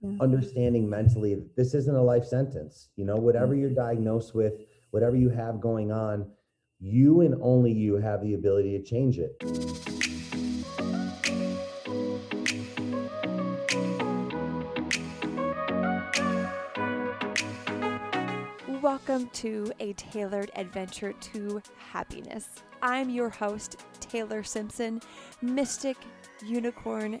yeah. understanding mentally this isn't a life sentence. You know, whatever mm. you're diagnosed with, whatever you have going on, you and only you have the ability to change it. Welcome to a tailored adventure to happiness. I'm your host, Taylor Simpson, mystic, unicorn,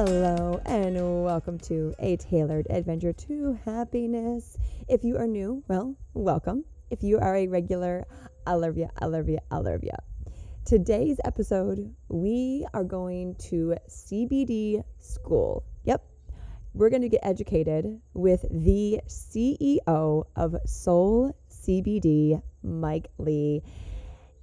Hello, and welcome to a tailored adventure to happiness. If you are new, well, welcome. If you are a regular, I love you, I love you, I love you. Today's episode, we are going to CBD school. Yep. We're going to get educated with the CEO of Soul CBD, Mike Lee.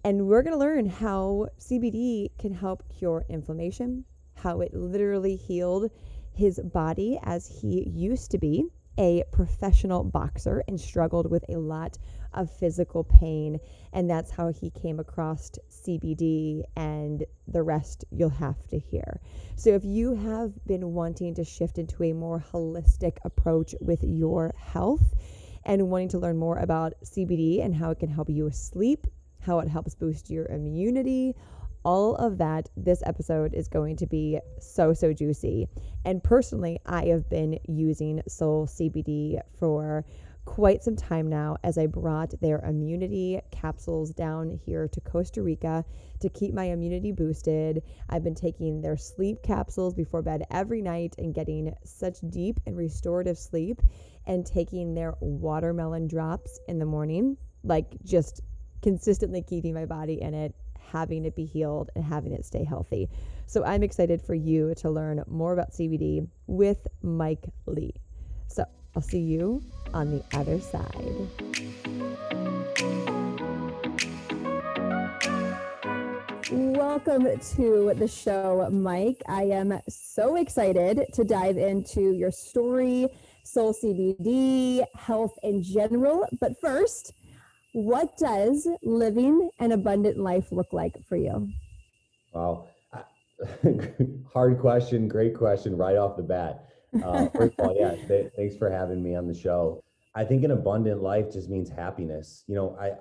And we're going to learn how CBD can help cure inflammation, how it literally healed his body as he used to be a professional boxer and struggled with a lot of physical pain. And that's how he came across CBD, and the rest you'll have to hear. So, if you have been wanting to shift into a more holistic approach with your health and wanting to learn more about CBD and how it can help you sleep, how it helps boost your immunity, all of that, this episode is going to be so, so juicy. And personally, I have been using Soul CBD for quite some time now as I brought their immunity capsules down here to Costa Rica to keep my immunity boosted. I've been taking their sleep capsules before bed every night and getting such deep and restorative sleep, and taking their watermelon drops in the morning, like just consistently keeping my body in it having it be healed and having it stay healthy. So I'm excited for you to learn more about CBD with Mike Lee. So I'll see you on the other side. Welcome to the show, Mike. I am so excited to dive into your story, Soul CBD, health in general. But first, what does living an abundant life look like for you? Wow. Hard question, great question right off the bat. Uh, first of all, yeah, th- thanks for having me on the show. I think an abundant life just means happiness. You know, I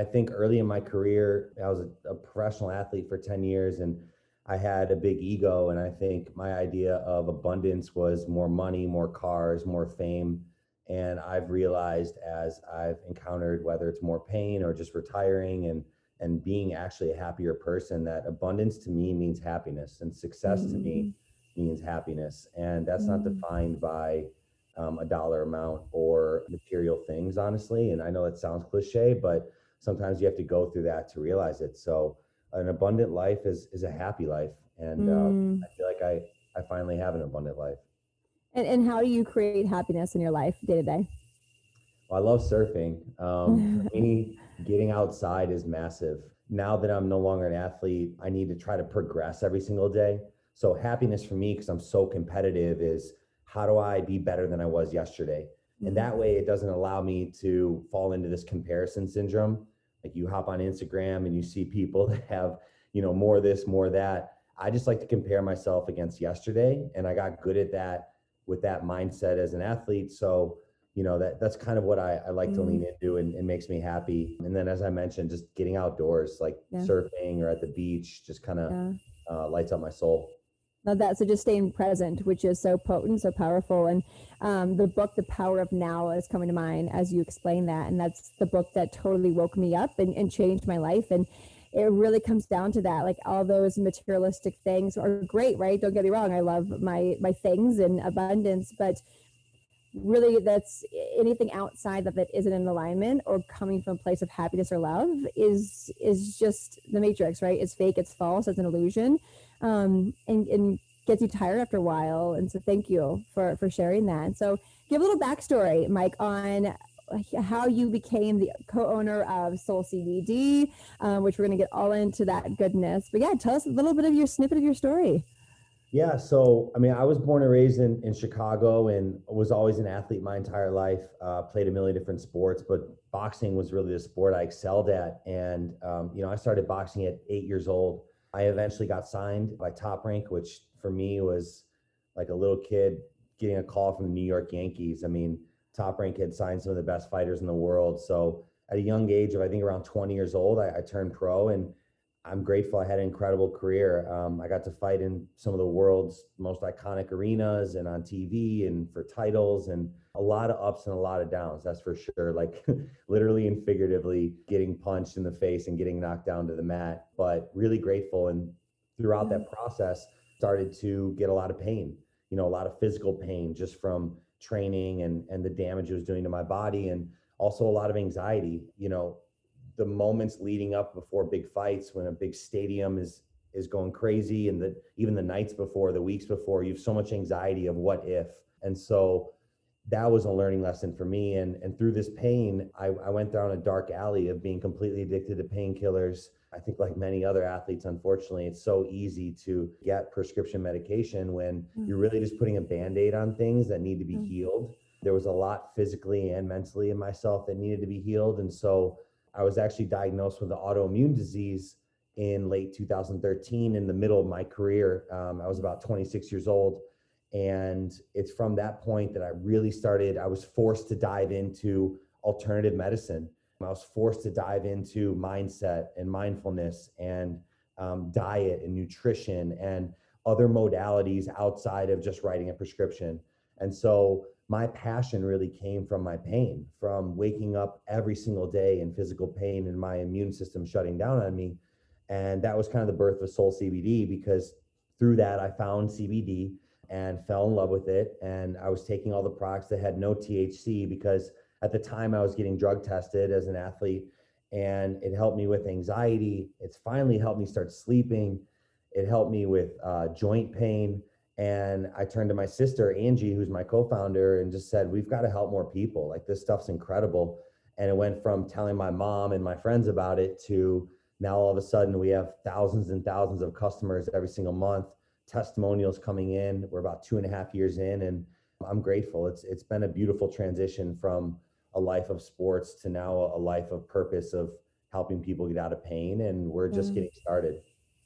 I think early in my career, I was a, a professional athlete for 10 years and I had a big ego. And I think my idea of abundance was more money, more cars, more fame. And I've realized as I've encountered whether it's more pain or just retiring and and being actually a happier person that abundance to me means happiness and success mm-hmm. to me mm. means happiness and that's mm-hmm. not mm. defined by um, a dollar amount or material things honestly and i know it sounds cliche but sometimes you have to go through that to realize it so an abundant life is is a happy life and um, mm. i feel like i i finally have an abundant life and, and how do you create happiness in your life day to day? Well, I love surfing. Um, for me, getting outside is massive. Now that I'm no longer an athlete, I need to try to progress every single day. So happiness for me, because I'm so competitive, is how do I be better than I was yesterday? Mm-hmm. And that way, it doesn't allow me to fall into this comparison syndrome. Like you hop on Instagram and you see people that have, you know, more this, more that. I just like to compare myself against yesterday, and I got good at that with that mindset as an athlete. So, you know, that that's kind of what I, I like mm. to lean mm. into and, it makes me happy. And then, as I mentioned, just getting outdoors, like yeah. surfing or at the beach, just kind of yeah. uh, lights up my soul. Love that. So just staying present, which is so potent, so powerful. And um, the book, The Power of Now, is coming to mind as you explain that. And that's the book that totally woke me up and, and changed my life. And it really comes down to that. Like all those materialistic things are great, right? Don't get me wrong. I love my my things and abundance, but really that's anything outside of it isn't in alignment or coming from a place of happiness or love is is just the matrix right it's fake it's false it's an illusion um, and, and gets you tired after a while and so thank you for for sharing that so give a little backstory mike on how you became the co-owner of soul cbd um, which we're going to get all into that goodness but yeah tell us a little bit of your snippet of your story yeah, so I mean, I was born and raised in, in Chicago and was always an athlete my entire life. Uh, played a million different sports, but boxing was really the sport I excelled at. And um, you know, I started boxing at eight years old. I eventually got signed by Top Rank, which for me was like a little kid getting a call from the New York Yankees. I mean, Top Rank had signed some of the best fighters in the world. So at a young age of I think around 20 years old, I, I turned pro and I'm grateful I had an incredible career. Um, I got to fight in some of the world's most iconic arenas and on TV and for titles and a lot of ups and a lot of downs. That's for sure. Like literally and figuratively getting punched in the face and getting knocked down to the mat, but really grateful. And throughout that process, started to get a lot of pain, you know, a lot of physical pain just from training and, and the damage it was doing to my body. And also a lot of anxiety, you know, the moments leading up before big fights when a big stadium is is going crazy and the even the nights before the weeks before you have so much anxiety of what if and so that was a learning lesson for me and and through this pain I, I went down a dark alley of being completely addicted to painkillers i think like many other athletes unfortunately it's so easy to get prescription medication when mm-hmm. you're really just putting a band-aid on things that need to be mm-hmm. healed there was a lot physically and mentally in myself that needed to be healed and so I was actually diagnosed with an autoimmune disease in late 2013 in the middle of my career. Um, I was about 26 years old. And it's from that point that I really started, I was forced to dive into alternative medicine. I was forced to dive into mindset and mindfulness and um, diet and nutrition and other modalities outside of just writing a prescription. And so my passion really came from my pain, from waking up every single day in physical pain and my immune system shutting down on me. And that was kind of the birth of Soul CBD because through that, I found CBD and fell in love with it. And I was taking all the products that had no THC because at the time I was getting drug tested as an athlete and it helped me with anxiety. It's finally helped me start sleeping. It helped me with uh, joint pain and I turned to my sister, Angie, who's my co founder, and just said, We've got to help more people. Like, this stuff's incredible. And it went from telling my mom and my friends about it to now all of a sudden we have thousands and thousands of customers every single month, testimonials coming in. We're about two and a half years in, and I'm grateful. It's it's been a beautiful transition from a life of sports to now a, life of purpose of helping people get out of pain, and we're just mm. getting started.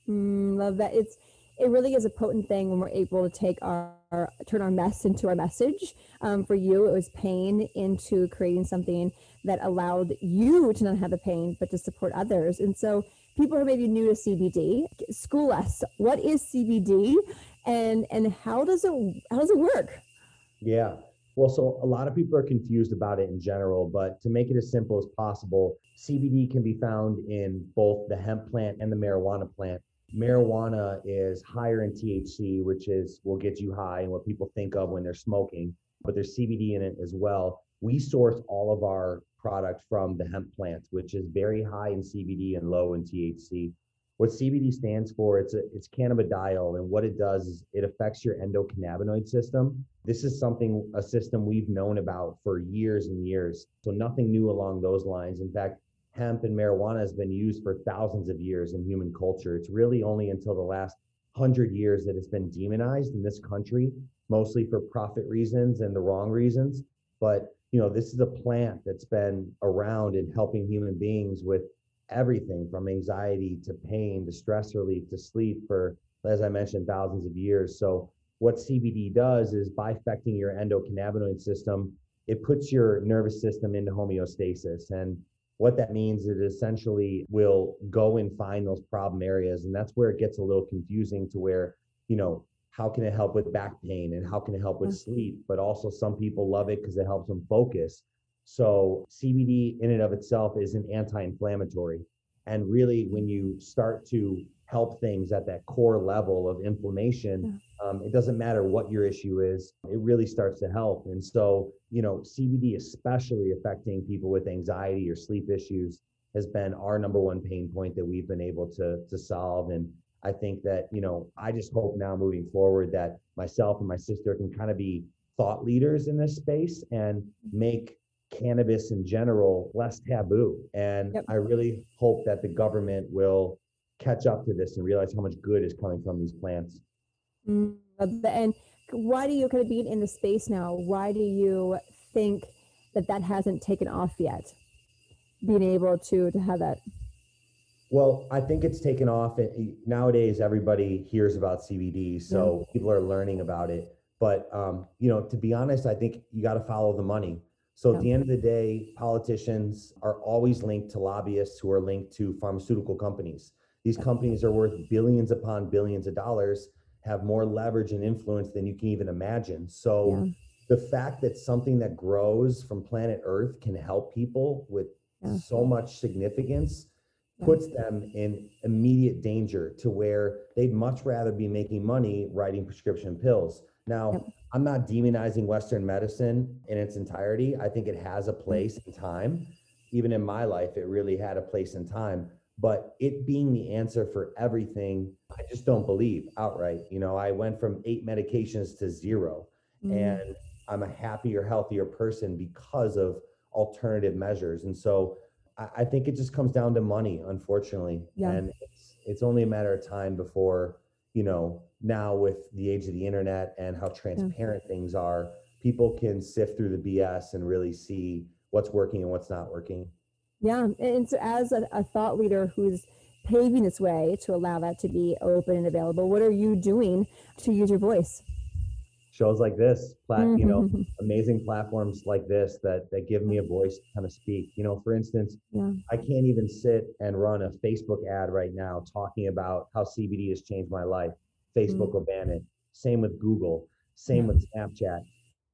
Mm, love that. It's it really is a potent thing when we're able to take our, our turn our mess into our message. Um, for you, it was pain into creating something that allowed you to not have the pain, but to support others. And so, people who may be new to CBD, school us. What is CBD, and and how does it how does it work? Yeah. Well, so a lot of people are confused about it in general, but to make it as simple as possible, CBD can be found in both the hemp plant and the marijuana plant marijuana is higher in THC, which is will get you high and what people think of when they're smoking, but there's CBD in it as well. We source all of our product from the hemp plant, which is very high in CBD and low in THC. What CBD stands for, it's a, it's cannabidiol, and what it does is it affects your endocannabinoid system. This is something a system we've known about for years and years, so nothing new along those lines. In fact, hemp and marijuana has been used for thousands of years in human culture. It's really only until the last hundred years that it's been demonized in this country, mostly for profit reasons and the wrong reasons. But you know, this is a plant that's been around in helping human beings with everything from anxiety to pain to stress relief to sleep for, as I mentioned, thousands of years. So what CBD does is by affecting your endocannabinoid system, it puts your nervous system into homeostasis and what that means is it essentially will go and find those problem areas and that's where it gets a little confusing to where you know how can it help with back pain and how can it help with mm. sleep? But also, some people love it because it helps them focus. So, CBD in and of itself is an anti inflammatory. And really, when you start to help things at that core level of inflammation, um, it doesn't matter what your issue is, it really starts to help. And so, you know, CBD, especially affecting people with anxiety or sleep issues, has been our number one pain point that we've been able to, to solve. And I think that, you know, I just hope now moving forward that myself and my sister can kind of be thought leaders in this space and make cannabis in general less taboo. And yep. I really hope that the government will catch up to this and realize how much good is coming from these plants. Mm, and why do you kind of being in the space now? Why do you think that that hasn't taken off yet? Being able to to have that. Well, I think it's taken off. Nowadays, everybody hears about CBD, so yeah. people are learning about it. But um, you know, to be honest, I think you got to follow the money. So at the end of the day, politicians are always linked to lobbyists who are linked to pharmaceutical companies. These companies are worth billions upon billions of dollars, have more leverage and influence than you can even imagine. So yeah. the fact that something that grows from planet Earth can help people with yeah. so much significance puts them in immediate danger to where they'd much rather be making money writing prescription pills. Now, yep. I'm not demonizing Western medicine in its entirety. I think it has a place in time. Even in my life, it really had a place in time. But it being the answer for everything, I just don't believe outright. You know, I went from eight medications to 0 mm. and I'm a happier, healthier person because of alternative measures. And so I, I think it just comes down to money, unfortunately. Yeah. And it's, it's only a matter of time before, you know, now with the age of the internet and how transparent yeah. things are, people can sift through the BS and really see what's working and what's not working. Yeah. And so, as a, a thought leader who's paving this way to allow that to be open and available, what are you doing to use your voice? Shows like this, plat, mm-hmm. you know, mm-hmm. amazing platforms like this that that give me a voice to kind of speak. You know, for instance, yeah. I can't even sit and run a Facebook ad right now talking about how CBD has changed my life Facebook mm-hmm. will ban it. Same with Google. Same with Snapchat.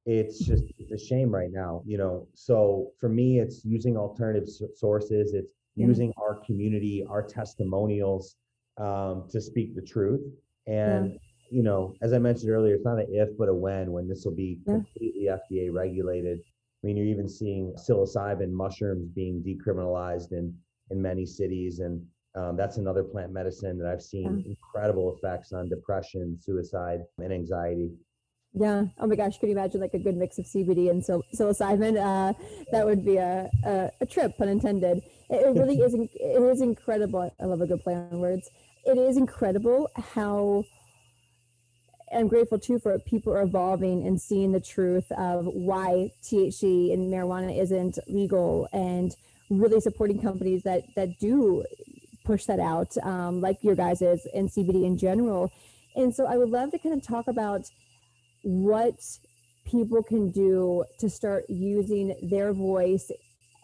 It's just it's a shame right now, you know. So for me, it's using alternative sources. It's using our community, our testimonials um, to speak the truth. And yeah. you know, as I mentioned earlier, it's not an if but a when when this will be yeah. completely FDA regulated. I mean, you're even seeing psilocybin mushrooms being decriminalized in in many cities, and um, that's another plant medicine that I've seen yeah. incredible effects on depression, suicide, and anxiety. Yeah. Oh my gosh. Could you imagine like a good mix of CBD and sil- psilocybin? Uh, that would be a, a, a trip, pun intended. It, it really is. it is incredible. I love a good play on words. It is incredible how. I'm grateful too for people are evolving and seeing the truth of why THC and marijuana isn't legal and really supporting companies that that do push that out, um, like your guys' is and CBD in general. And so I would love to kind of talk about what people can do to start using their voice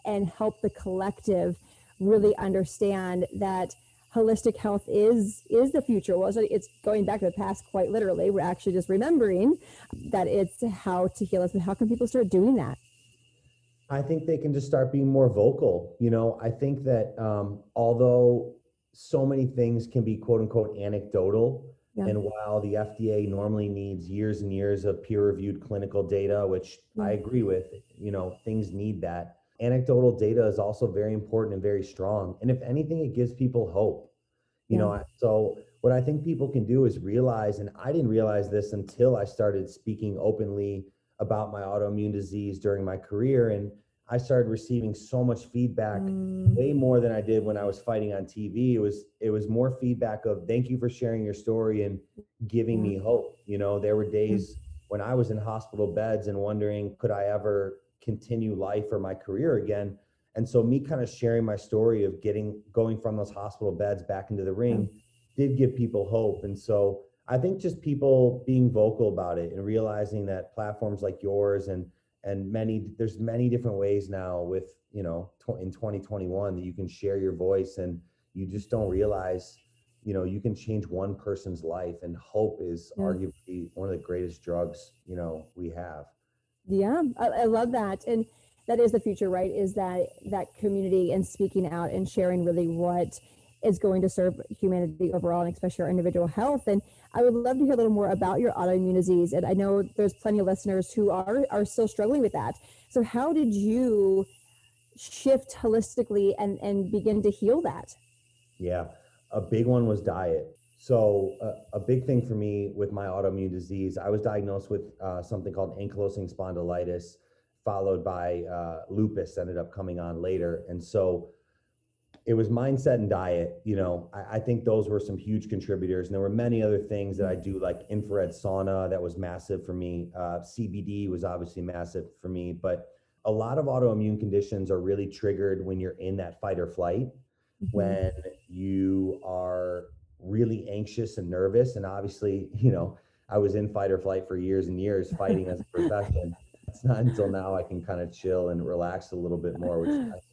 and help the collective really understand that holistic health is is the future. Well it's going back to the past quite literally. We're actually just remembering that it's how to heal us but how can people start doing that I think they can just start being more vocal. You know, I think that um, although so many things can be quote unquote anecdotal, yeah. and while the FDA normally needs years and years of peer reviewed clinical data, which I agree with, you know, things need that. Anecdotal data is also very important and very strong. And if anything, it gives people hope. You yeah. know, so what I think people can do is realize, and I didn't realize this until I started speaking openly about my autoimmune disease during my career. And I started receiving so much feedback, mm. way more than I did when I was fighting on TV. It was it was more feedback of thank you for sharing your story and giving me hope. You know, there were days when I was in hospital beds and wondering could I ever continue life or my career again. And so me kind of sharing my story of getting going from those hospital beds back into the ring did give people hope. And so I think just people being vocal about it and realizing that platforms like yours and and many there's many different ways now with you know tw- in 2021 that you can share your voice and you just don't realize you know, you can change one person's life, and hope is Yeah. arguably one of the greatest drugs, you know, we have. Yeah, I, I love that. And that is the future, right? Is that that community and speaking out and sharing really what is going to serve humanity overall and especially our individual health. And I would love to hear a little more about your autoimmune disease. And I know there's plenty of listeners who are are still struggling with that. So how did you shift holistically and and begin to heal that? Yeah, a big one was diet. So uh, a big thing for me with my autoimmune disease, I was diagnosed with uh, something called ankylosing spondylitis, followed by uh, lupus. Ended up coming on later, and so it was mindset and diet. You know, I, I think those were some huge contributors, and there were many other things that I do, like infrared sauna, that was massive for me. Uh, CBD was obviously massive for me, but a lot of autoimmune conditions are really triggered when you're in that fight or flight Mhm. when you are really anxious and nervous. And obviously, you know, I was in fight or flight for years and years fighting as a profession. It's not until now I can kind of chill and relax a little bit more, which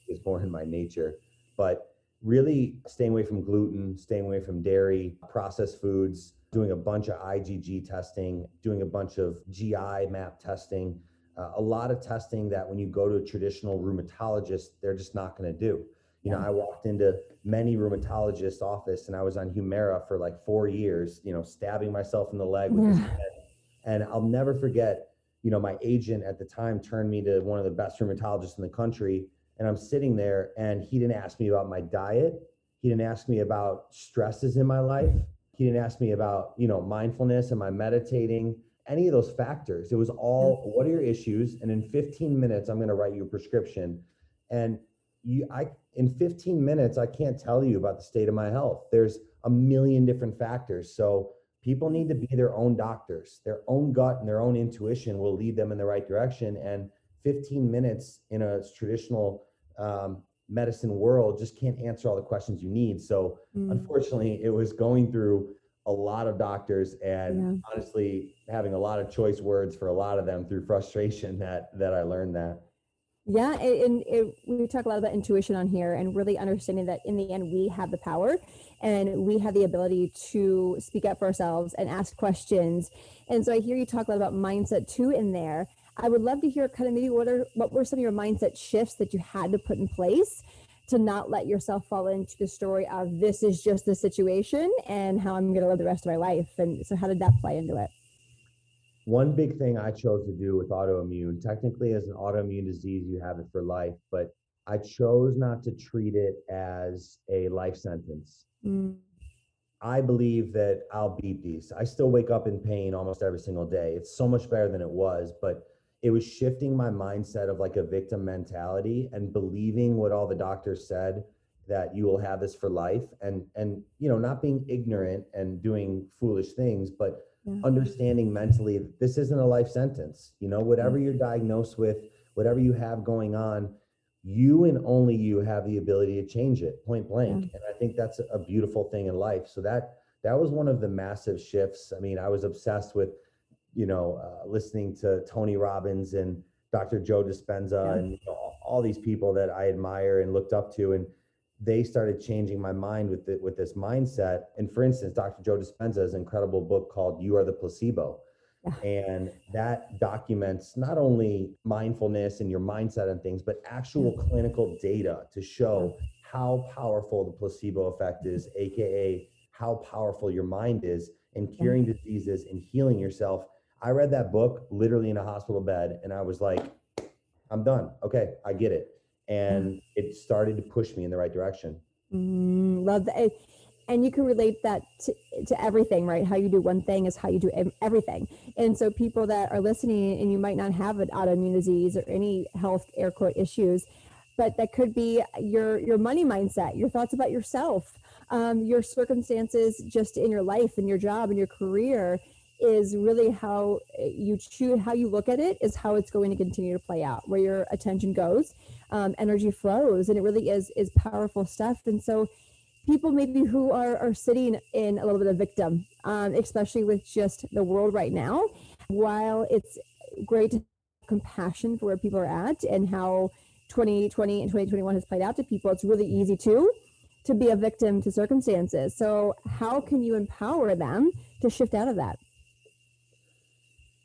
is more in my nature. But really staying away from gluten, staying away from dairy, processed foods, doing a bunch of IgG testing, doing a bunch of GI map testing, uh, a lot of testing that when you go to a traditional rheumatologist, they're just not going to do. You know, I walked into many rheumatologist office and I was on Humira for like four years, you know, stabbing myself in the leg with this Yeah. pen. And I'll never forget, you know, my agent at the time turned me to one of the best rheumatologists in the country. And I'm sitting there and he didn't ask me about my diet. He didn't ask me about stresses in my life. He didn't ask me about, you know, mindfulness. Am I meditating? Any of those factors. It was all what are your issues? And in 15 minutes, I'm going to write you a prescription. And you I in 15 minutes, I can't tell you about the state of my health. There's a million different factors. So people need to be their own doctors. Their own gut and their own intuition will lead them in the right direction. And 15 minutes in a traditional um, medicine world just can't answer all the questions you need. So Mm. unfortunately, it was going through a lot of doctors and Yeah. honestly having a lot of choice words for a lot of them through frustration that that I learned that. Yeah, and it, we talk a lot about intuition on here and really understanding that in the end we have the power and we have the ability to speak up for ourselves and ask questions. And so I hear you talk a lot about mindset too in there. I would love to hear kind of maybe what are what were some of your mindset shifts that you had to put in place to not let yourself fall into the story of this is just the situation and how I'm going to live the rest of my life. And so how did that play into it? One big thing I chose to do with autoimmune, technically as an autoimmune disease, you have it for life, but I chose not to treat it as a life sentence. Mm, I believe that I'll beat these. I still wake up in pain almost every single day. It's so much better than it was, but it was shifting my mindset of like a victim mentality and believing what all the doctors said that you will have this for life and and you know not being ignorant and doing foolish things but Yeah. understanding mentally that this isn't a life sentence. You know whatever mm-hmm. you're diagnosed with whatever you have going on you and only you have the ability to change it point blank. And i think that's a beautiful thing in life. So that that was one of the massive shifts. I mean i was obsessed with you know uh, listening to tony robbins and dr joe dispenza Yeah. and you know, all, these people that i admire and looked up to and they started changing my mind with the, with this mindset. And for instance dr joe dispenza has an incredible book called you are the placebo. And that documents not only mindfulness and your mindset and things, but actual clinical data to show how powerful the placebo effect is, AKA how powerful your mind is in curing diseases and healing yourself. I read that book literally in a hospital bed and I was like, I'm done. Okay, I get it. And it started to push me in the right direction. Mm, love that. And- And you can relate that to, to everything, right? How you do one thing is how you do everything. And so, people that are listening and you might not have an autoimmune disease or any health air quote issues, but that could be your your money mindset, your thoughts about yourself, um, your circumstances just in your life and your job and your career is really how you choose how you look at it is how it's going to continue to play out where your attention goes um, energy flows and it really is is powerful stuff and so people maybe who are, are sitting in a little bit of victim um, especially with just the world right now while it's great compassion for where people are at and how 2020 and 2021 has played out to people it's really easy to to be a victim to circumstances. So, how can you empower them to shift out of that?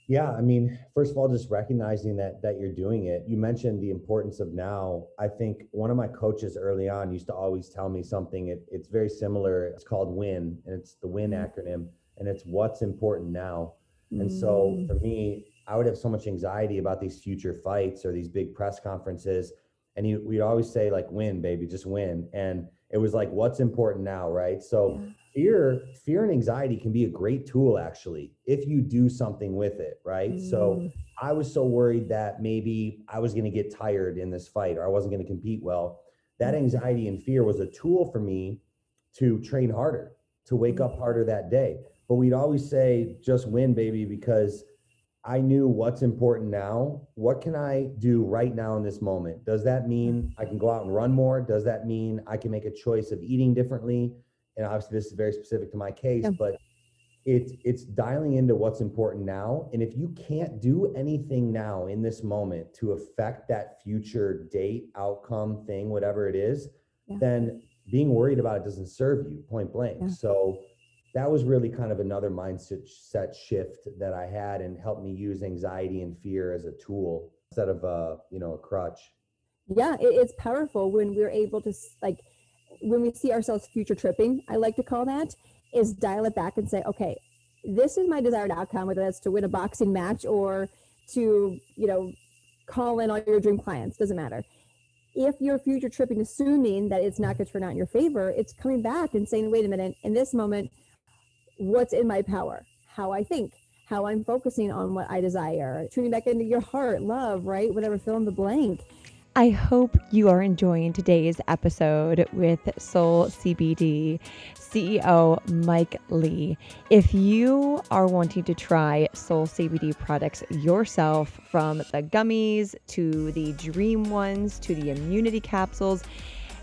Yeah, I mean, first of all, just recognizing that that you're doing it. You mentioned the importance of now. I think one of my coaches early on used to always tell me something. It, it's very similar. It's called WIN, and it's the WIN mm-hmm. acronym, and it's what's important now. And so for mm. me, I would have so much anxiety about these future fights or these big press conferences. And you, we'd always say, like, win, baby, just win. And it was like, what's important now, right? So yeah. Fear, fear and anxiety can be a great tool actually, if you do something with it, right? Mm. So I was so worried that maybe I was going to get tired in this fight or I wasn't going to compete well. That mm. anxiety and fear was a tool for me to train harder, to wake up mm. harder that day. But we'd always say, just win, baby, because I knew what's important now. What can I do right now in this moment? Does that mean I can go out and run more? Does that mean I can make a choice of eating differently? And obviously, this is very specific to my case, yeah. but it's it's dialing into what's important now. And if you can't do anything now in this moment to affect that future date, outcome, thing, whatever it is, yeah. then being worried about it doesn't serve you, point blank. Yeah. So that was really kind of another mindset set shift that I had and helped me use anxiety and fear as a tool instead of a, you know, a crutch. Yeah, it's powerful when we're able to like when we see ourselves future tripping, I like to call that, is dial it back and say, okay, this is my desired outcome, whether that's to win a boxing match or to, you know, call in all your dream clients, doesn't matter. If you're future tripping, assuming that it's not going to turn out in your favor, it's coming back and saying, wait a minute, in this moment, what's in my power, how I think, how I'm focusing on what I desire, tuning back into your heart, love, right? Whatever, fill in the blank. I hope you are enjoying today's episode with Soul CBD CEO Mike Lee. If you are wanting to try Soul CBD products yourself, from the gummies to the dream ones to the immunity capsules,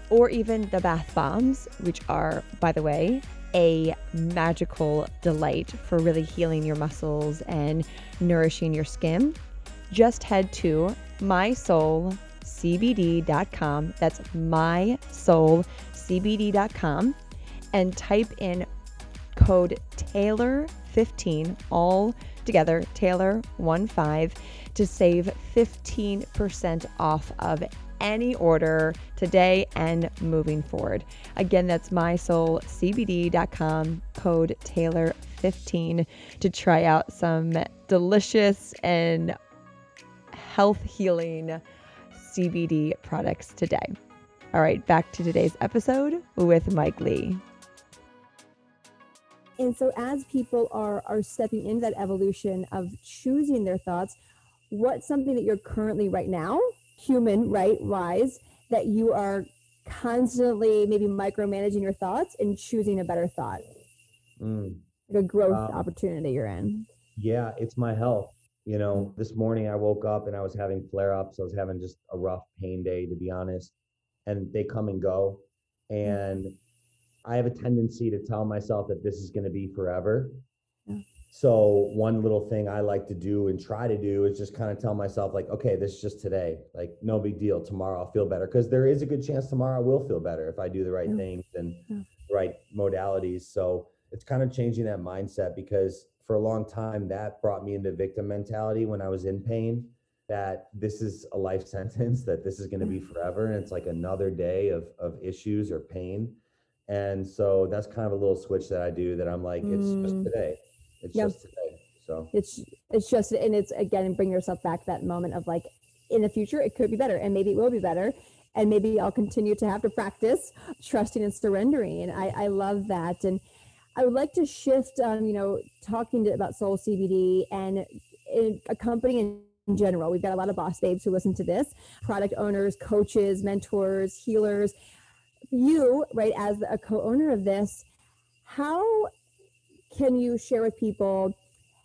or even the bath bombs, which are, by the way, a magical delight for really healing your muscles and nourishing your skin, just head to mysoulcbd.com. That's mysoulcbd.com and type in code Taylor15, all together, Taylor15, to save 15% off of any order today and moving forward. Again, that's mysoulcbd.com, code Taylor15 to try out some delicious and health healing CBD products today. All right, back to today's episode with Mike Lee. And so, as people are are stepping into that evolution of choosing their thoughts, what's something that you're currently right now human, right, wise, that you are constantly maybe micromanaging your thoughts and choosing a better thought. Mm. Like a growth um, opportunity you're in. Yeah, it's my health. You know, this morning I woke up and I was having flare ups. I was having just a rough pain day, to be honest. And they come and go. Mm. And I have a tendency to tell myself that this is going to be forever. Yeah. So one little thing I like to do and try to do is just kind of tell myself like, okay, this is just today. Like no big deal. Tomorrow I'll feel better because there is a good chance tomorrow I will feel better if I do the right yeah. things and yeah. right modalities. So it's kind of changing that mindset because for a long time that brought me into victim mentality when I was in pain that this is a life sentence that this is going to be forever and it's like another day of of issues or pain. And so that's kind of a little switch that I do that I'm like, it's mm. just today it's just today. So it's it's just and it's again bring yourself back that moment of like in the future it could be better and maybe it will be better and maybe I'll continue to have to practice trusting and surrendering and I I love that and I would like to shift um you know talking to, about soul CBD and a company in general. We've got a lot of boss babes who listen to this, product owners, coaches, mentors, healers. You, right, as a co owner of this, how can you share with people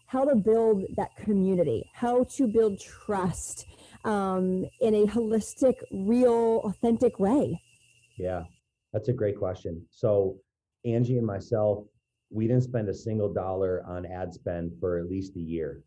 how to build that community, how to build trust um, in a holistic, real, authentic way? Yeah, that's a great question. So, Angie and myself, we didn't spend a single dollar on ad spend for at least a year.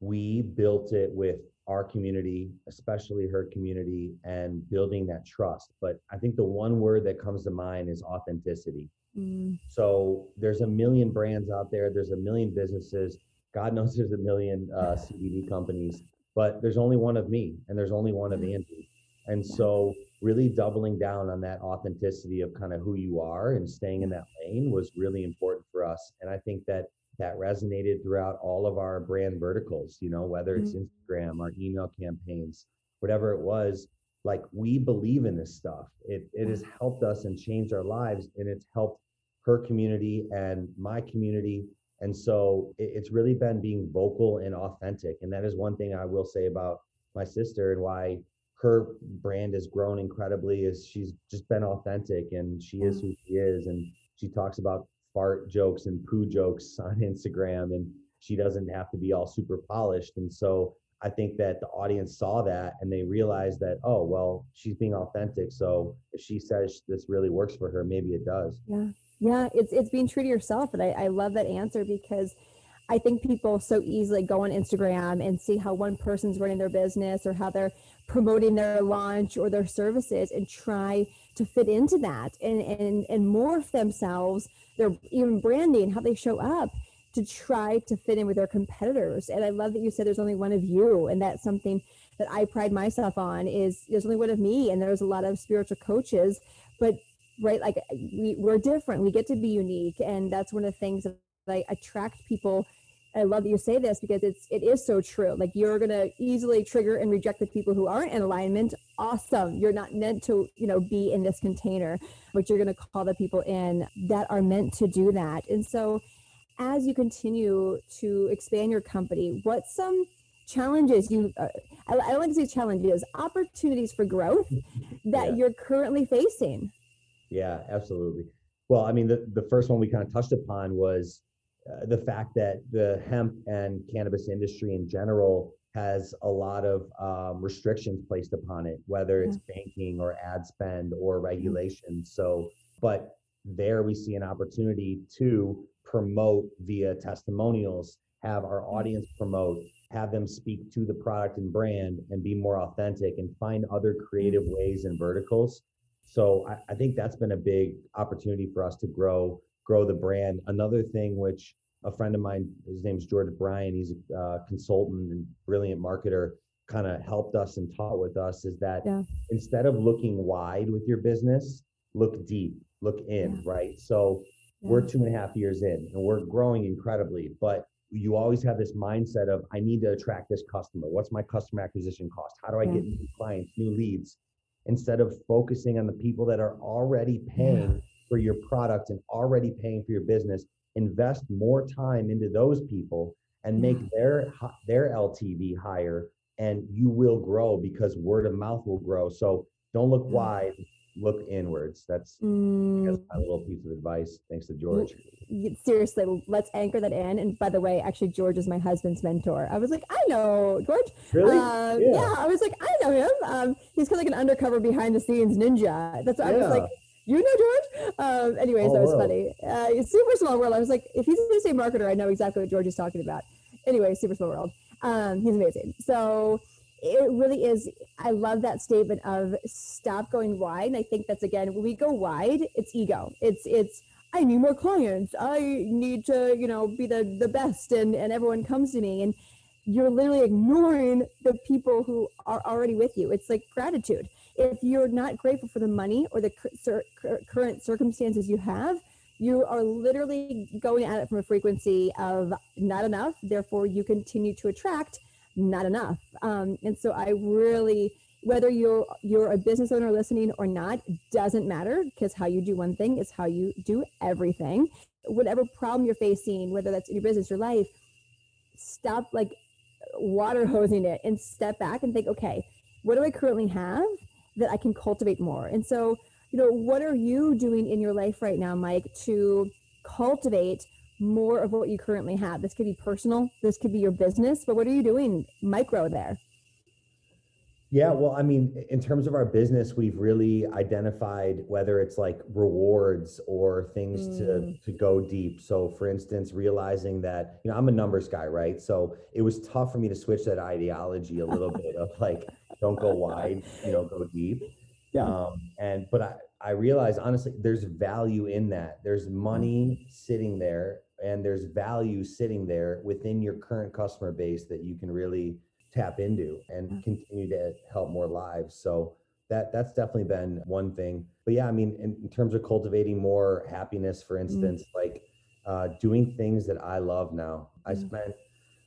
We built it with our community, especially her community, and building that trust. But I think the one word that comes to mind is authenticity. Mm. So there's a million brands out there, there's a million businesses. God knows there's a million uh, CBD companies, but there's only one of me and there's only one of Andy. And so, really doubling down on that authenticity of kind of who you are and staying in that lane was really important for us. And I think that that resonated throughout all of our brand verticals, you know, whether it's mm-hmm. Instagram, our email campaigns, whatever it was, like we believe in this stuff. It it has helped us and changed our lives and it's helped her community and my community. And so it, it's really been being vocal and authentic. And that is one thing I will say about my sister and why her brand has grown incredibly is she's just been authentic and she is who she is and she talks about fart jokes and poo jokes on Instagram and she doesn't have to be all super polished. And so I think that the audience saw that and they realized that, oh, well, she's being authentic. So if she says this really works for her, maybe it does. Yeah. Yeah. It's it's being true to yourself. And I, I love that answer because I think people so easily go on Instagram and see how one person's running their business or how they're promoting their launch or their services and try to fit into that and and, and morph themselves their even branding, how they show up to try to fit in with their competitors. And I love that you said there's only one of you, and that's something that I pride myself on is there's only one of me, and there's a lot of spiritual coaches, but right, like we, we're different. We get to be unique, and that's one of the things that I attract people I love that you say this because it's it is so true. Like you're gonna easily trigger and reject the people who aren't in alignment. Awesome. You're not meant to, you know, be in this container, but you're gonna call the people in that are meant to do that. And so as you continue to expand your company, what's some challenges you uh, I, I don't like to say challenges, opportunities for growth that yeah. you're currently facing? Yeah, absolutely. Well, I mean, the, the first one we kind of touched upon was uh, the fact that the hemp and cannabis industry in general has a lot of um, restrictions placed upon it, whether it's yeah. banking or ad spend or regulation. So, but there we see an opportunity to promote via testimonials, have our audience promote, have them speak to the product and brand and be more authentic and find other creative ways and verticals. So I, I think that's been a big opportunity for us to grow grow the brand. Another thing which a friend of mine, his name's George Bryant, he's a uh, consultant and brilliant marketer, kind of helped us and taught with us is that yeah. instead of looking wide with your business, look deep, look in, yeah. right? So yeah. we're two and a half years in and we're growing incredibly, but you always have this mindset of I need to attract this customer. What's my customer acquisition cost? How do I get new clients, new leads? Instead of focusing on the people that are already paying for your product and already paying for your business, invest more time into those people and make their their LTV higher and you will grow because word of mouth will grow. So don't look wide, look inwards. That's, mm. that's my little piece of advice. Thanks to George. Seriously, let's anchor that in. And by the way, actually, George is my husband's mentor. I was like, I know George. Really? Uh, yeah. yeah. I was like, I know him. Um, he's kind of like an undercover behind the scenes ninja. That's what yeah. I was like you know George? Um, anyways, that was funny. Uh, super small world. I was like, if he's to say marketer, I know exactly what George is talking about. Anyway, super small world. Um, he's amazing. So it really is. I love that statement of stop going wide. And I think that's again, when we go wide, it's ego. It's, it's, I need more clients. I need to, you know, be the, the best and, and everyone comes to me. And you're literally ignoring the people who are already with you. It's like gratitude if you're not grateful for the money or the current circumstances you have, you are literally going at it from a frequency of not enough. Therefore, you continue to attract not enough. Um, and so, I really, whether you're you're a business owner listening or not, doesn't matter because how you do one thing is how you do everything. Whatever problem you're facing, whether that's in your business or life, stop like water hosing it and step back and think, okay, what do I currently have? That I can cultivate more. And so, you know, what are you doing in your life right now, Mike, to cultivate more of what you currently have? This could be personal, this could be your business, but what are you doing micro there? Yeah, well, I mean, in terms of our business, we've really identified whether it's like rewards or things to Mm, to go deep. So, for instance, realizing that, you know, I'm a numbers guy, right? So it was tough for me to switch that ideology a little bit of like, don't go wide, you know, go deep. yeah. Um, and but I I realize honestly, there's value in that. There's Mm, money sitting there, and there's value sitting there within your current customer base that you can really tap into and mm, continue to help more lives. So that that's definitely been one thing. But yeah, I mean, in, in terms of cultivating more happiness, for mm, instance, like uh, doing things that I love now. I mm, spent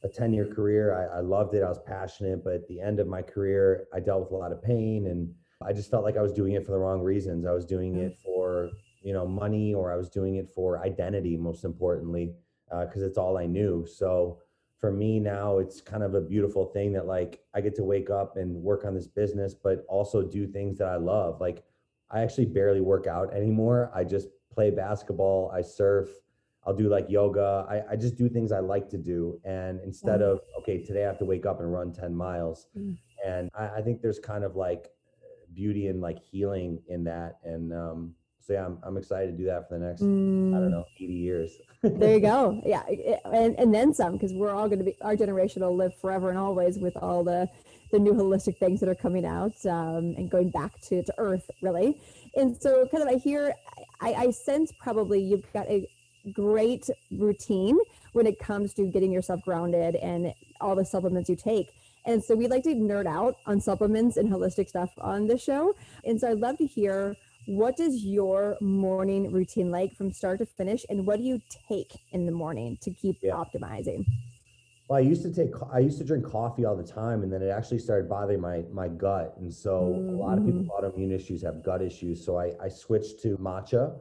a 10 year career. I, I loved it. I was passionate, but at the end of my career, I dealt with a lot of pain and I just felt like I was doing it for the wrong reasons. I was doing mm, it for, you know, money or I was doing it for identity, most importantly, because it's all I knew. So for me now, it's kind of a beautiful thing that like I get to wake up and work on this business, but also do things that I love. Like I actually barely work out anymore. I just play basketball, I surf, I'll do like yoga. I, I just do things I like to do. And instead mm, of, okay, today I have to wake up and run 10 miles. mm. And I, I think there's kind of like beauty and like healing in that. And um, so yeah, I'm, I'm excited to do that for the next, I don't Mm. know, 80 years. There you go. Yeah, and and then some because we're all going to be our generation will live forever and always with all the the new holistic things that are coming out um, and going back to to earth really. And so, kind of, I hear, I, I sense probably you've got a great routine when it comes to getting yourself grounded and all the supplements you take. And so we like to nerd out on supplements and holistic stuff on the show. And so I'd love to hear what is your morning routine like from start to finish and what do you take in the morning to keep Yeah. optimizing? Well, I used to take, I used to drink coffee all the time, and then it actually started bothering my my gut. And so a lot of people Mm-hmm. with autoimmune issues have gut issues. So I I switched to matcha,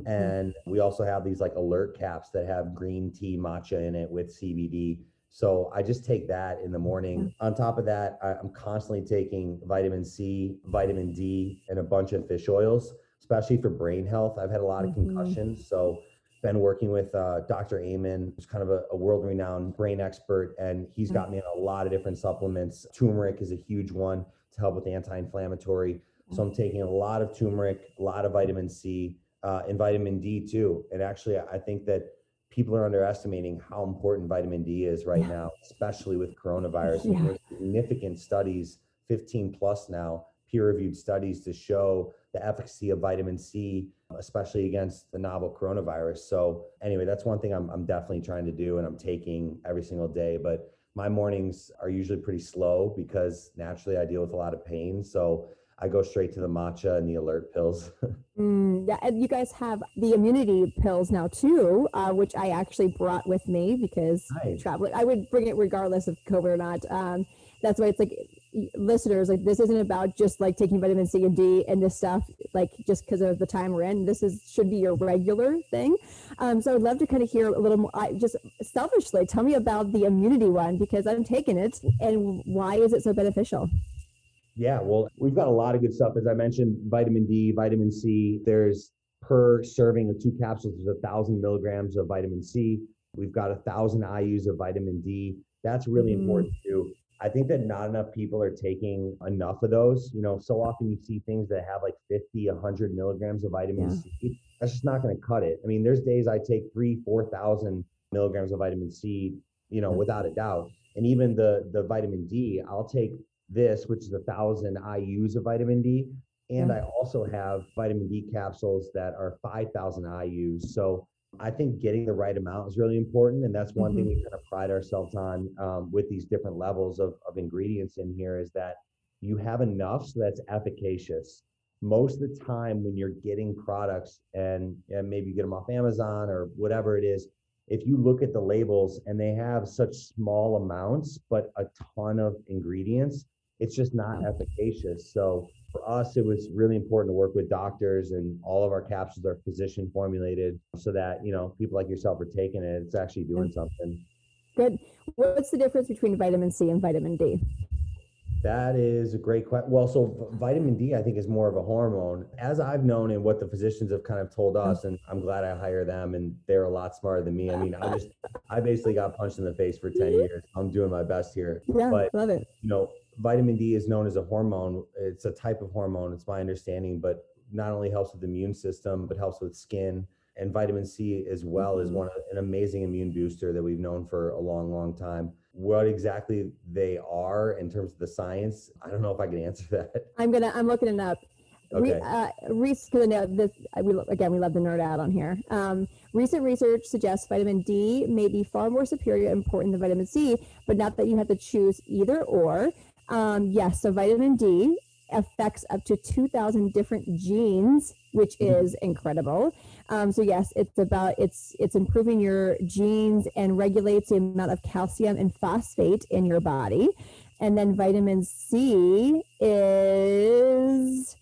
Mm. and we also have these like alert caps that have green tea matcha in it with CBD. So I just take that in the morning. On top of that, I'm constantly taking vitamin C, vitamin D, and a bunch of fish oils, especially for brain health. I've had a lot of Mhm. concussions, so been working with uh, Dr. Amen, who's kind of a, a world-renowned brain expert, and he's got me on a lot of different supplements. Turmeric is a huge one to help with anti-inflammatory. So I'm taking a lot of turmeric, a lot of vitamin C, uh, and vitamin D too. And actually, I think that people are underestimating how important vitamin D is right Yeah. now, especially with coronavirus. Yeah. There's significant studies, 15 plus now, peer-reviewed studies to show the efficacy of vitamin C, especially against the novel coronavirus. So anyway, that's one thing I'm, I'm definitely trying to do and I'm taking every single day. But my mornings are usually pretty slow because naturally I deal with a lot of pain. So I go straight to the matcha and the alert pills. Mm, yeah, and you guys have the immunity pills now too, uh, which I actually brought with me because Nice. traveling. I would bring it regardless of COVID or not. Um, that's why it's like listeners, like this isn't about just like taking vitamin C and D and this stuff, like just because of the time we're in. This is should be your regular thing. Um, so I'd love to kind of hear a little more. I, just selfishly, tell me about the immunity one because I'm taking it, and why is it so beneficial? Yeah, well, we've got a lot of good stuff. As I mentioned, vitamin D, vitamin C. There's per serving of two capsules, there's a thousand milligrams of vitamin C. We've got a thousand IUs of vitamin D. That's really Mm. important too. I think that not enough people are taking enough of those. You know, so often you see things that have like 50, 100 milligrams of vitamin Yeah. C. That's just not going to cut it. I mean, there's days I take three, 4,000 milligrams of vitamin C, you know, Yeah. without a doubt. And even the the vitamin D, I'll take this, which is a thousand IUs of vitamin D. And I also have vitamin D capsules that are 5,000 IUs. So I think getting the right amount is really important. And that's one thing Mhm. we kind of pride ourselves on um, with these different levels of, of ingredients in here is that you have enough so that's efficacious. Most of the time, when you're getting products and, and maybe you get them off Amazon or whatever it is, if you look at the labels and they have such small amounts, but a ton of ingredients, it's just not mm. efficacious. So for us, it was really important to work with doctors and all of our capsules are physician formulated so that, you know, people like yourself are taking it. It's actually doing something. Good. What's the difference between vitamin C and vitamin D? That is a great question. Well, so vitamin D, I think, is more of a hormone. As I've known and what the physicians have kind of told mm. us, and I'm glad I hire them and they're a lot smarter than me. I mean, I just, I basically got punched in the face for 10 mm-hmm. years. I'm doing my best here. Yeah, But love it. you know, vitamin D is known as a hormone. It's a type of hormone, it's my understanding, but not only helps with the immune system, but helps with skin. And vitamin C as well mm-hmm. is one an amazing immune booster that we've known for a long, long time. What exactly they are in terms of the science, I don't know if I can answer that. I'm gonna. I'm looking it up. Okay. Re, uh, recent, this we again we love the nerd out on here. Um, recent research suggests vitamin D may be far more superior and important than vitamin C, but not that you have to choose either or. Um, yes, so vitamin D affects up to 2,000 different genes, which mm-hmm. is incredible. Um, so yes, it's about it's it's improving your genes and regulates the amount of calcium and phosphate in your body. And then vitamin C is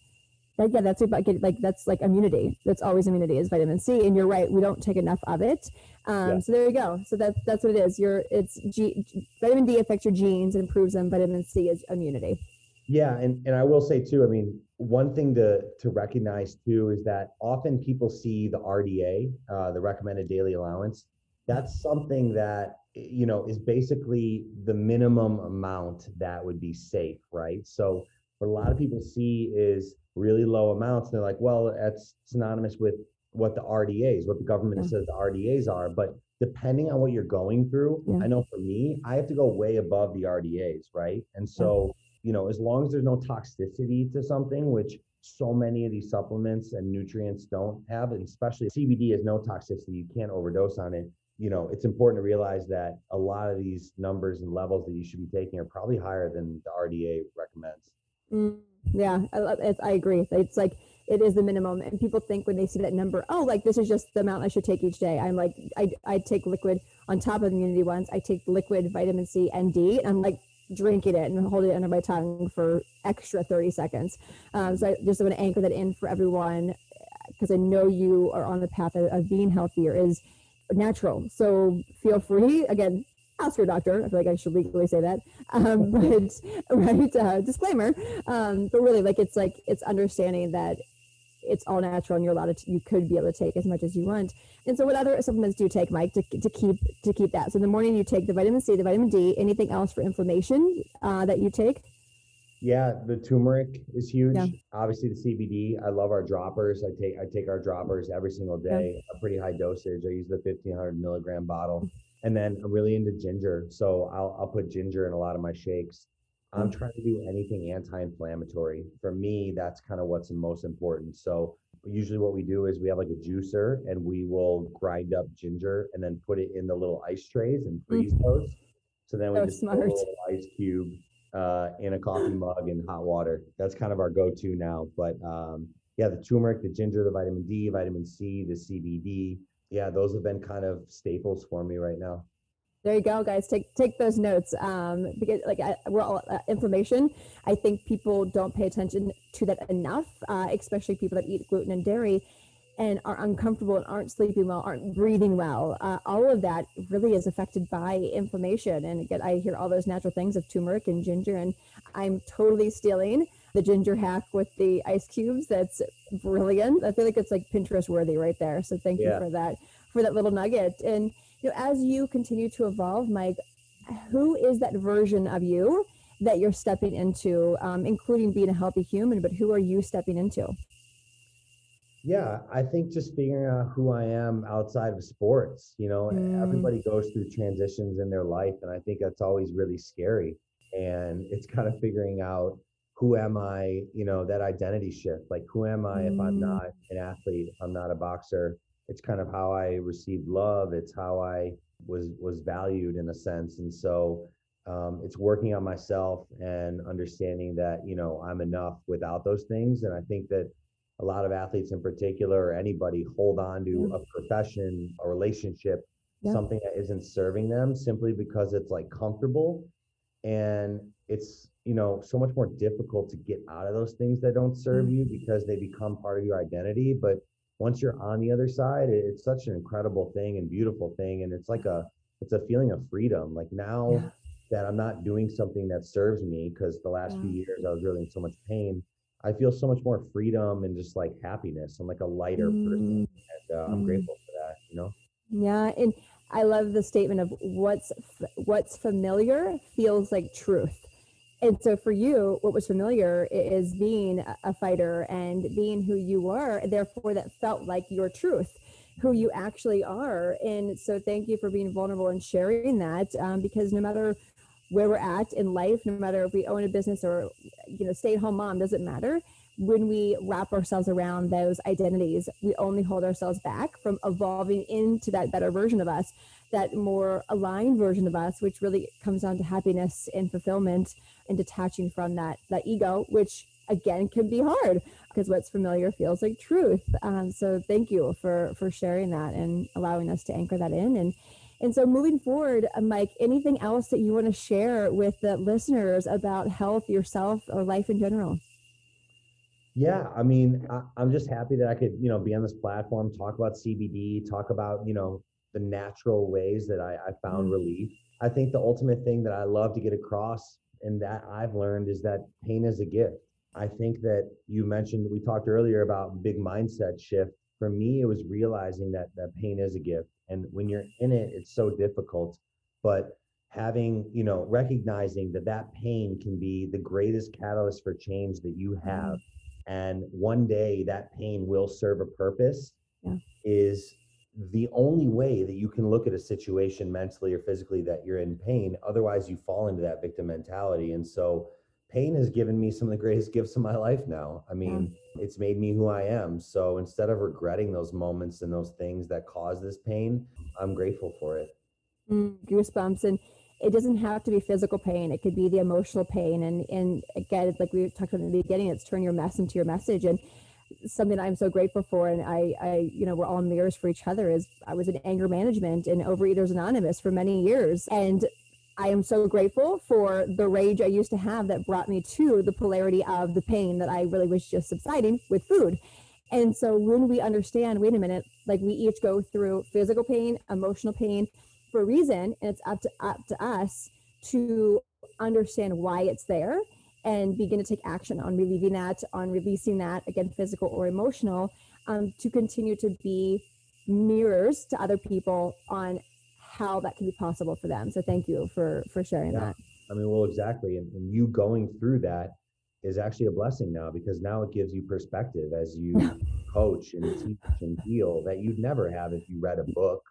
that, yeah, that's about get, like that's like immunity. That's always immunity is vitamin C, and you're right. We don't take enough of it. Um, yeah. So there you go. So that's that's what it is. Your it's G, vitamin D affects your genes and improves them. Vitamin C is immunity. Yeah, and and I will say too. I mean, one thing to to recognize too is that often people see the RDA, uh, the recommended daily allowance. That's something that you know is basically the minimum amount that would be safe, right? So what a lot of people see is really low amounts. They're like, well, that's synonymous with what the RDAs, what the government yeah. says the RDAs are. But depending on what you're going through, yeah. I know for me, I have to go way above the RDAs, right? And so, yeah. you know, as long as there's no toxicity to something, which so many of these supplements and nutrients don't have, and especially CBD has no toxicity, you can't overdose on it. You know, it's important to realize that a lot of these numbers and levels that you should be taking are probably higher than the RDA recommends. Mm, yeah, I, I agree. It's like it is the minimum, and people think when they see that number, oh, like this is just the amount I should take each day. I'm like, I I take liquid on top of immunity ones. I take liquid vitamin C and D. And I'm like drinking it and holding it under my tongue for extra 30 seconds. Um, so I just want to anchor that in for everyone because I know you are on the path of, of being healthier is natural. So feel free again ask your doctor. I feel like I should legally say that. Um, but right, uh, disclaimer. Um, but really, like it's like it's understanding that it's all natural and you're allowed to. You could be able to take as much as you want. And so, what other supplements do you take, Mike, to, to keep to keep that? So in the morning, you take the vitamin C, the vitamin D. Anything else for inflammation uh, that you take? Yeah, the turmeric is huge. Yeah. Obviously, the CBD. I love our droppers. I take I take our droppers every single day. Yeah. A pretty high dosage. I use the 1500 milligram bottle. And then I'm really into ginger. So I'll, I'll put ginger in a lot of my shakes. I'm trying to do anything anti-inflammatory. For me, that's kind of what's most important. So usually what we do is we have like a juicer and we will grind up ginger and then put it in the little ice trays and freeze mm. those. So then we so just smart. put a little ice cube uh, in a coffee mug in hot water. That's kind of our go-to now. But um, yeah, the turmeric, the ginger, the vitamin D, vitamin C, the CBD, yeah, those have been kind of staples for me right now. There you go, guys. Take take those notes um, because, like, I, we're all uh. I think people don't pay attention to that enough, uh, especially people that eat gluten and dairy, and are uncomfortable and aren't sleeping well, aren't breathing well. Uh, all of that really is affected by inflammation. And again, I hear all those natural things of turmeric and ginger, and I'm totally stealing the ginger hack with the ice cubes. That's brilliant. I feel like it's like Pinterest worthy right there. So thank yeah. you for that, for that little nugget. And you know, as you continue to evolve, Mike, who is that version of you that you're stepping into, um, including being a healthy human? But who are you stepping into? Yeah, I think just figuring out who I am outside of sports. You know, mm. everybody goes through transitions in their life, and I think that's always really scary. And it's kind of figuring out who am I, you know, that identity shift. Like, who am I if I'm mm. not an athlete, I'm not a boxer? It's kind of how I received love. It's how I was was valued in a sense. And so um, it's working on myself and understanding that, you know, I'm enough without those things. And I think that a lot of athletes in particular or anybody hold on to a profession, a relationship, yeah. something that isn't serving them simply because it's like comfortable. And it's you know so much more difficult to get out of those things that don't serve you mm-hmm. because they become part of your identity but once you're on the other side it's such an incredible thing and beautiful thing and it's like a it's a feeling of freedom like now yeah. that i'm not doing something that serves me because the last yeah. few years i was really in so much pain i feel so much more freedom and just like happiness i'm like a lighter mm. person and uh, i'm mm. grateful for that you know yeah and i love the statement of what's what's familiar feels like truth and so for you what was familiar is being a fighter and being who you were therefore that felt like your truth who you actually are. And so thank you for being vulnerable and sharing that um, because no matter where we're at in life no matter if we own a business or you know stay at home mom doesn't matter. When we wrap ourselves around those identities we only hold ourselves back from evolving into that better version of us that more aligned version of us which really comes down to happiness and fulfillment and detaching from that that ego which again can be hard because what's familiar feels like truth. Um, so thank you for for sharing that and allowing us to anchor that in. And and so moving forward uh, mike anything else that you want to share with the listeners about health yourself or life in general? Yeah i mean I, i'm just happy that i could you know be on this platform talk about cbd talk about you know the natural ways that i, I found mm-hmm. relief. I think the ultimate thing that i love to get across and that I've learned is that pain is a gift. I think that you mentioned we talked earlier about big mindset shift. For me, it was realizing that that pain is a gift, and when you're in it, it's so difficult. But having you know recognizing that that pain can be the greatest catalyst for change that you mm-hmm. have, and one day that pain will serve a purpose, yeah. is the only way that you can look at a situation mentally or physically that you're in pain otherwise you fall into that victim mentality. And so pain has given me some of the greatest gifts of my life now. I mean yeah. it's made me who i am. So instead of regretting those moments and those things that cause this pain i'm grateful for it. Mm, goosebumps. And it doesn't have to be physical pain. It could be the emotional pain. And and again like we talked about in the beginning it's turn your mess into your message. And something I'm so grateful for, and I, I, you know, we're all mirrors for each other. Is I was in anger management and Overeaters Anonymous for many years, and I am so grateful for the rage I used to have that brought me to the polarity of the pain that I really was just subsiding with food. And so when we understand, wait a minute, like we each go through physical pain, emotional pain for a reason, and it's up to up to us to understand why it's there and begin to take action on relieving that, on releasing that, again, physical or emotional, um, to continue to be mirrors to other people on how that can be possible for them. So thank you for for sharing yeah. that. I mean, well, exactly, and, and you going through that is actually a blessing now because now it gives you perspective as you coach and teach and heal that you'd never have if you read a book.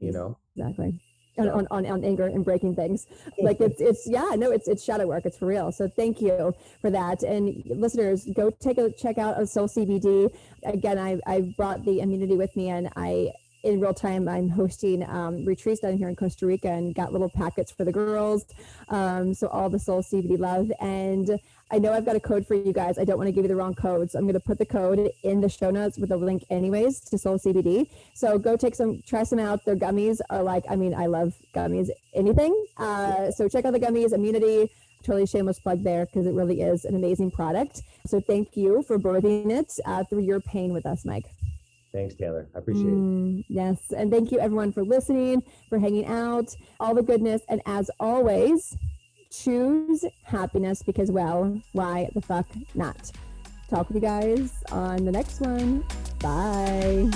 You know exactly on, on, on anger and breaking things. Like it's it's yeah, no, it's it's shadow work. It's for real. So thank you for that. And listeners, go take a check out of Soul CBD. Again, I I brought the immunity with me and I in real time, I'm hosting um, retreats down here in Costa Rica and got little packets for the girls. Um, so all the Soul CBD love. And I know I've got a code for you guys. I don't want to give you the wrong code. So I'm going to put the code in the show notes with a link anyways to Soul CBD. So go take some, try some out. Their gummies are like, I mean, I love gummies, anything. Uh, so check out the gummies, immunity totally shameless plug there because it really is an amazing product. So thank you for birthing it uh, through your pain with us, Mike. Thanks, Taylor. I appreciate mm, it. Yes. And thank you, everyone, for listening, for hanging out, all the goodness. And as always, choose happiness because, well, why the fuck not? Talk with you guys on the next one. Bye.